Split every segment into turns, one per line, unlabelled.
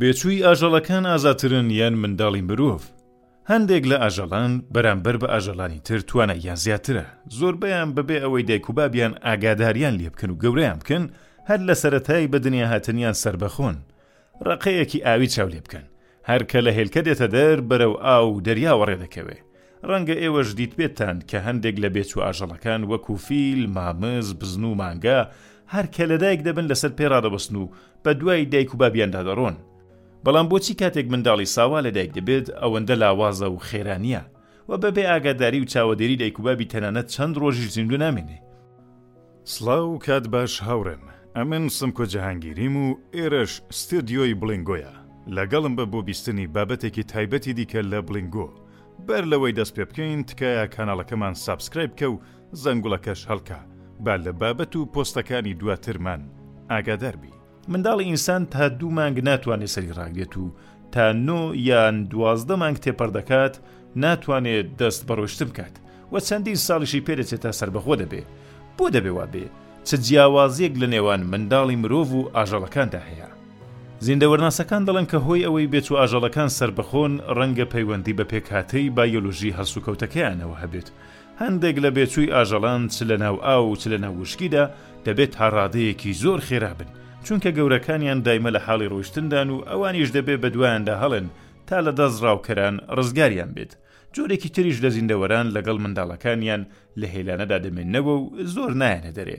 بێچووی ئاژەڵەکان ئازاترن یان منداڵی مرۆڤ هەندێک لە ئاژەڵان بەرامبەر بە ئاژەڵانی تر تواناییان زیاترە زۆربیان بەبێ ئەوەی دایک و بابیان ئاگاداریان لێ بکەن و گەوریان بکەن هەر لە سەتای بە دنیا هاتنیان سربەخۆن ڕەقەیەکی ئاوی چاو لێ بکەن. هەر کە لە هێلکە دێتە دەر بەرەو ئاو و دەریا وەڕێ دەکەوێ. ڕەنگە ئێوەش دیتبێتتان کە هەندێک لە بێچ و ئاژەڵەکان وەکوو فیل، مامز، بزن و مانگا هەر کە لەدایک دەبن لەسەر پێ ڕادەبەستن و بە دوای دایک و بابیاندا دەڕۆن. بەڵام بۆچی کاتێک منداڵی ساوا لەدایک دەبێت ئەوەندە لاوازە و خێرا نییە و بەبێ ئاگاداری و چاوەدێری دایک و بابی تەنانەت چەند ڕۆژیش زیندوو نامێنێ؟
سڵاو کات باش هاوڕێم ئەمن سمکۆ جەهانگیریم و ئێرەش ستۆدیۆی بڵینگۆیە لەگەڵم بە بۆ بیستنی بابەتێکی تایبەتی دیکە لە بڵینگۆ بەر لەوەی دەست پێ بکەین تکایە کاناڵەکەمان سابسکرایب بکە و زەنگوڵەکەش هەڵکە با لە بابەت و پۆستەکانی دواترمان ئاگادار بی.
منداڵی ئینسان تا دوو مانگ ناتوانێت سەری ڕاگرێت و تا نۆ یان دوازدە مانگ تێپەر دەکات ناتوانێت دەست بەڕۆشتن بکات و چەندین ساڵیشی پێدەچێت تا سربەخۆ دەبێ بۆ دەبێ وابێ چ جیاوازیەک لە نێوان منداڵی مرۆڤ و ئاژەڵەکاندا هەیە زیندەوەرناسەکان دەڵێن کە هۆی ئەوەی بێت و ئاژەڵەکان سربەخۆن ڕەنگە پەیوەندی بە پێکهاتەی بایۆلۆژی هەڵسوکەوتەکەیانەوە هەبێت هەندێک لە بێچووی ئاژەڵان چ لە ناو ئاو و چ لە ناو وشکیدا دەبێت تا ڕادەیەکی زۆر خێرا بن، چونکە گەورەکانیان دایمە لە حاڵی ڕۆیشتندان و ئەوانیش دەبێ بە دوااندا هەڵێن تا لە دەست ڕاوکەران ڕزگاریان بێت، جۆرێکی تریش لە زیندەوەران لەگەڵ منداڵەکانیان لە هێلانەدا دەمێنەوە و زۆر نایەنە دەرێ،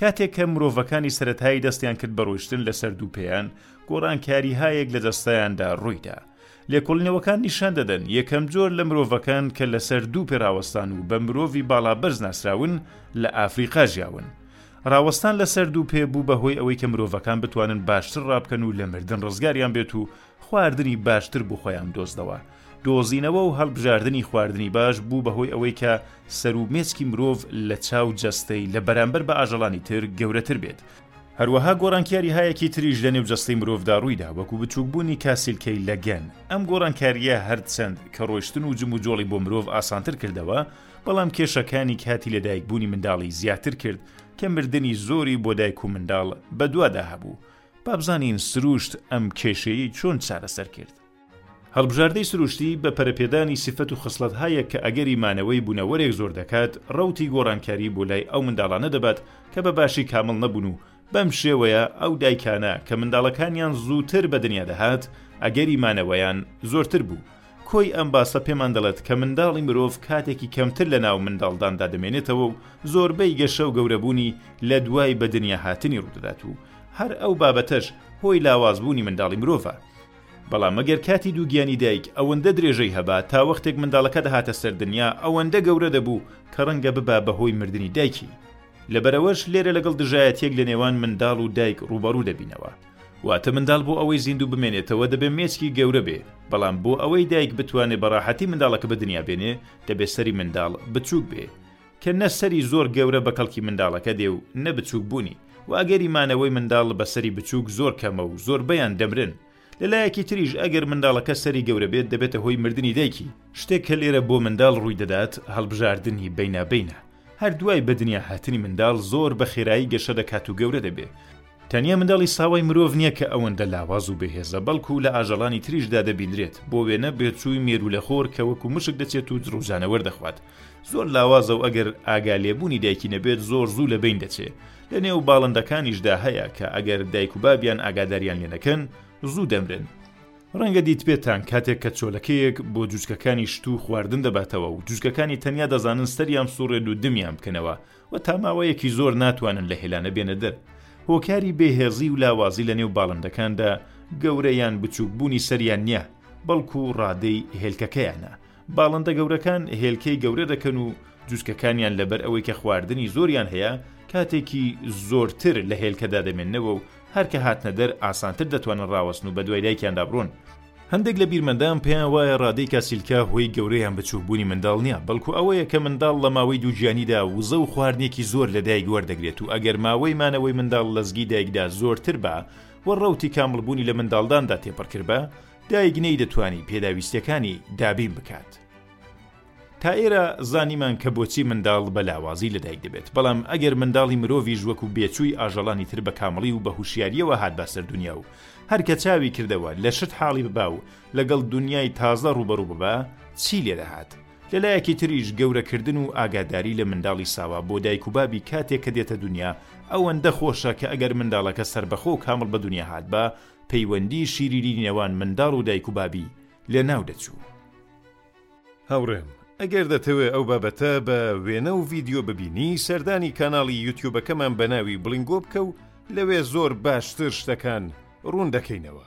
کاتێک کە مرۆڤەکانی سەرەتایی دەستیان کرد بە ڕۆیشتن لەسەر دوو پێیان، گۆڕانکارییهایەک لە جەستەیاندا ڕووی دا. لێکۆڵینەوەکان نیشان دەدەن یەکەم جۆر لە مرۆڤەکان کە لەسەر دوو پێ ڕاوەستان و بە مرۆڤی باڵابەرز ناسراون، لە ئەفریقا ژیاون. ڕاوەستان لەسەر دوو پێ بوو بە هۆی ئەوەی کە مرۆڤەکان بتوانن باشتر ڕابکەن و لە مردن ڕزگاریان بێت و خواردنی باشتر بۆ خۆیان بدۆزنەوە، دۆزینەوە و هەڵبژاردنی خواردنی باش بوو بە هۆی ئەوەی کە سەر و مێچکی مرۆڤ لە چاو جەستەی لە بەرامبەر بە ئاژەڵانی تر گەورەتر بێت. هەروەها گۆڕانکیاری هایەکی تریش لە نێو جەستەی مرۆڤدا ڕووی دا وەکوو بچووک بوونی کاسیلکەی لەگەن. ئەم گۆڕانکارییە هەر چەند کە ڕۆیشتن و جموجۆڵی بۆ مرۆڤ ئاسانتر کردەوە بەڵام کێشەکانی کاتی لە دایک بوونی منداڵی زیاتر کرد کە مردنی زۆری بۆ دایک و منداڵ بە دوادا هەبوو. با بزانین سرووشت ئەم کێشەیەی چۆن چارەسەر کرد. هەڵبژاردەی سروشتی بە پەرەپێدانی سیفەت و خسڵەتهایەک کە ئەگەری مانەوەی بونەوەرێک زۆر دەکات، ڕەوتی گۆڕانکاری بۆ لای ئەو منداڵانە دەبات کە بە باشی کامڵ نەبوون و بەم شێوەیە ئەو دایکانە کە منداڵەکانیان زووتر بە دنیا دەهات ئەگەری مانەوەیان زۆرتر بوو. کۆی ئەم باسە پێمان دەڵێت کە منداڵی مرۆڤ کاتێکی کەمتر لە ناو منداڵداندا دەمێنێتەوە و زۆربەی گەشە و گەورەبوونی لە دوای بە دنیا هاتنی ڕوودەدات و هەر ئەو بابەتەش هۆی لاوازبوونی منداڵی مرۆڤە. بەڵام ئەگەر کاتی دووگیانی دایک ئەوەندە درێژەی هەبا تا وەختێک منداڵەکە دەهاتە سەر دنیا ئەوەندە گەورە دەبوو کە ڕەنگە ببا بە هۆی مردنی دایکی لەبەرئەوەش لێرە لەگەڵ دژایەتیەک لە نێوان منداڵ و دایک ڕووبەڕوو دەبینەوە واتە منداڵ بۆ ئەوەی زیندوو بمێنێتەوە دەبێ مێچکی گەورە بێ بەڵام بۆ ئەوەی دایک بتوانێ بەڕاحەتی منداڵەکە بەدنیا بێنێ دەبێ سەری منداڵ بچووک بێ کە نە سەری زۆر گەورە بە کەڵکی منداڵەکە دێ و نە بچووک بوونی، و ئەگەری مانەوەی منداڵ بە سەری بچووک زۆر کەمە و زۆربەیان دەمرن، لە لایەکی تریش ئەگەر منداڵەکە سەری گەورە بێت دەبێتە هۆی مردنی دایکی، شتێک کە لێرە بۆ منداڵ ڕووی دەدات هەڵبژاردنی بینابینە، هەر دوای بەدنیا هاتنی منداڵ زۆر بە خێرایی گەشە دەکات و گەورە دەبێ، تەنیا منداڵی ساوای مرۆڤ نییە کە ئەوەندە لاواز و بێهێزە، بەڵکوو لە ئاژەڵانی تریشدا دەبیندرێت، بۆ وێنە بێچووی مێروولەخۆر کە وەکوو مشک دەچێت و جڕوجانەوەر دەخوات، زۆر لاوازە و ئەگەر ئاگالێبوونی دایکی نەبێت زۆر زوو لەبەین دەچێت، لەنێو باڵندەکانیشدا هەیە کە ئەگەر دایک و بابیان ئاگاداریان لێ نەکەن زوو دەمرن. ڕەنگە دیتبێتان کاتێک کە چۆلەکەیەک بۆ جوجکەکانی شت و خواردن دەباتەوە و جوجکەکانی تەنیا دەزانن سەریان بسووڕێن و دمیان بکەنەوە، و تا ماوەیەکی زۆر ناتوانن لە هێلانە بێنە دەر، هۆکاری بێ هێزی و لاوازی لە نێو باڵندەکاندا گەورە یان بچووک بوونی سەریان نیە بەڵکو ڕادەی هێلکەکەیانە، باڵندە گەورەکان هێلکەی گەورە دەکەن و جوجکەکانیان لەبەر ئەوەی کە خواردنی زۆریان هەیە کاتێکی زۆرتر لە هێلکەدا دەمێنەوە و هەر کە هاتنە دەر ئاسانتر دەتوانن ڕاوەستن و بەدوای دایکیاندا بڕۆن، هەندێک لە بیرمەندان پێیان وایە ڕادەی کاسیلکا هۆی گەورە یان بچووک بوونی منداڵ نییە، بەڵکو ئەوەیە کە منداڵ لە ماوەی دووگیانیدا وزە و خواردنێکی زۆر لە دایک وەردەگرێت و ئەگەر ماوەی مانەوەی منداڵ لە زگی دایکدا زۆرتر با و ڕەوتی کامڵبوونی لە منداڵداندا تێپەڕکردبا، دایک نەیدەتوانی پێداویستییەکانی دابین بکات. تا ئێرە زانیمان کە بۆچی منداڵ بە لاوازی لە دایک دەبێت، بەڵام ئەگەر منداڵی مرۆڤیش وەکو بێچووی ئاژەڵانی تر بە کامڵی و بە هوشیارییەوە هات بە سەر دونیا و هەر کە چاوی کردەوە لە شت حاڵی ببا و لەگەڵ دونیای تازە ڕووبەڕوو ببا چی لێ دەهات؟ لە لایەکی تریش گەورە کردن و ئاگاداری لە منداڵی ساوا بۆ دایک و بابی کاتێک کە دێتە دونیا ئەوەندە خۆشە کە ئەگەر منداڵەکە سەربەخۆ و کامڵ بە دونیا هات با پەیوەندی شیریری نێوان منداڵ و دایک و بابی لە ناو دەچوو.
هاوڕێم ئەگەر دەتەوێ ئەو بابەتە بە وێنە و ڤیدیۆ ببینی سەردانی کاناڵی یوتیوبەکەمان بە ناوی بڵینگۆ بکە و لەوێ زۆر باشتر شتەکان ڕوون دەکەینەوە.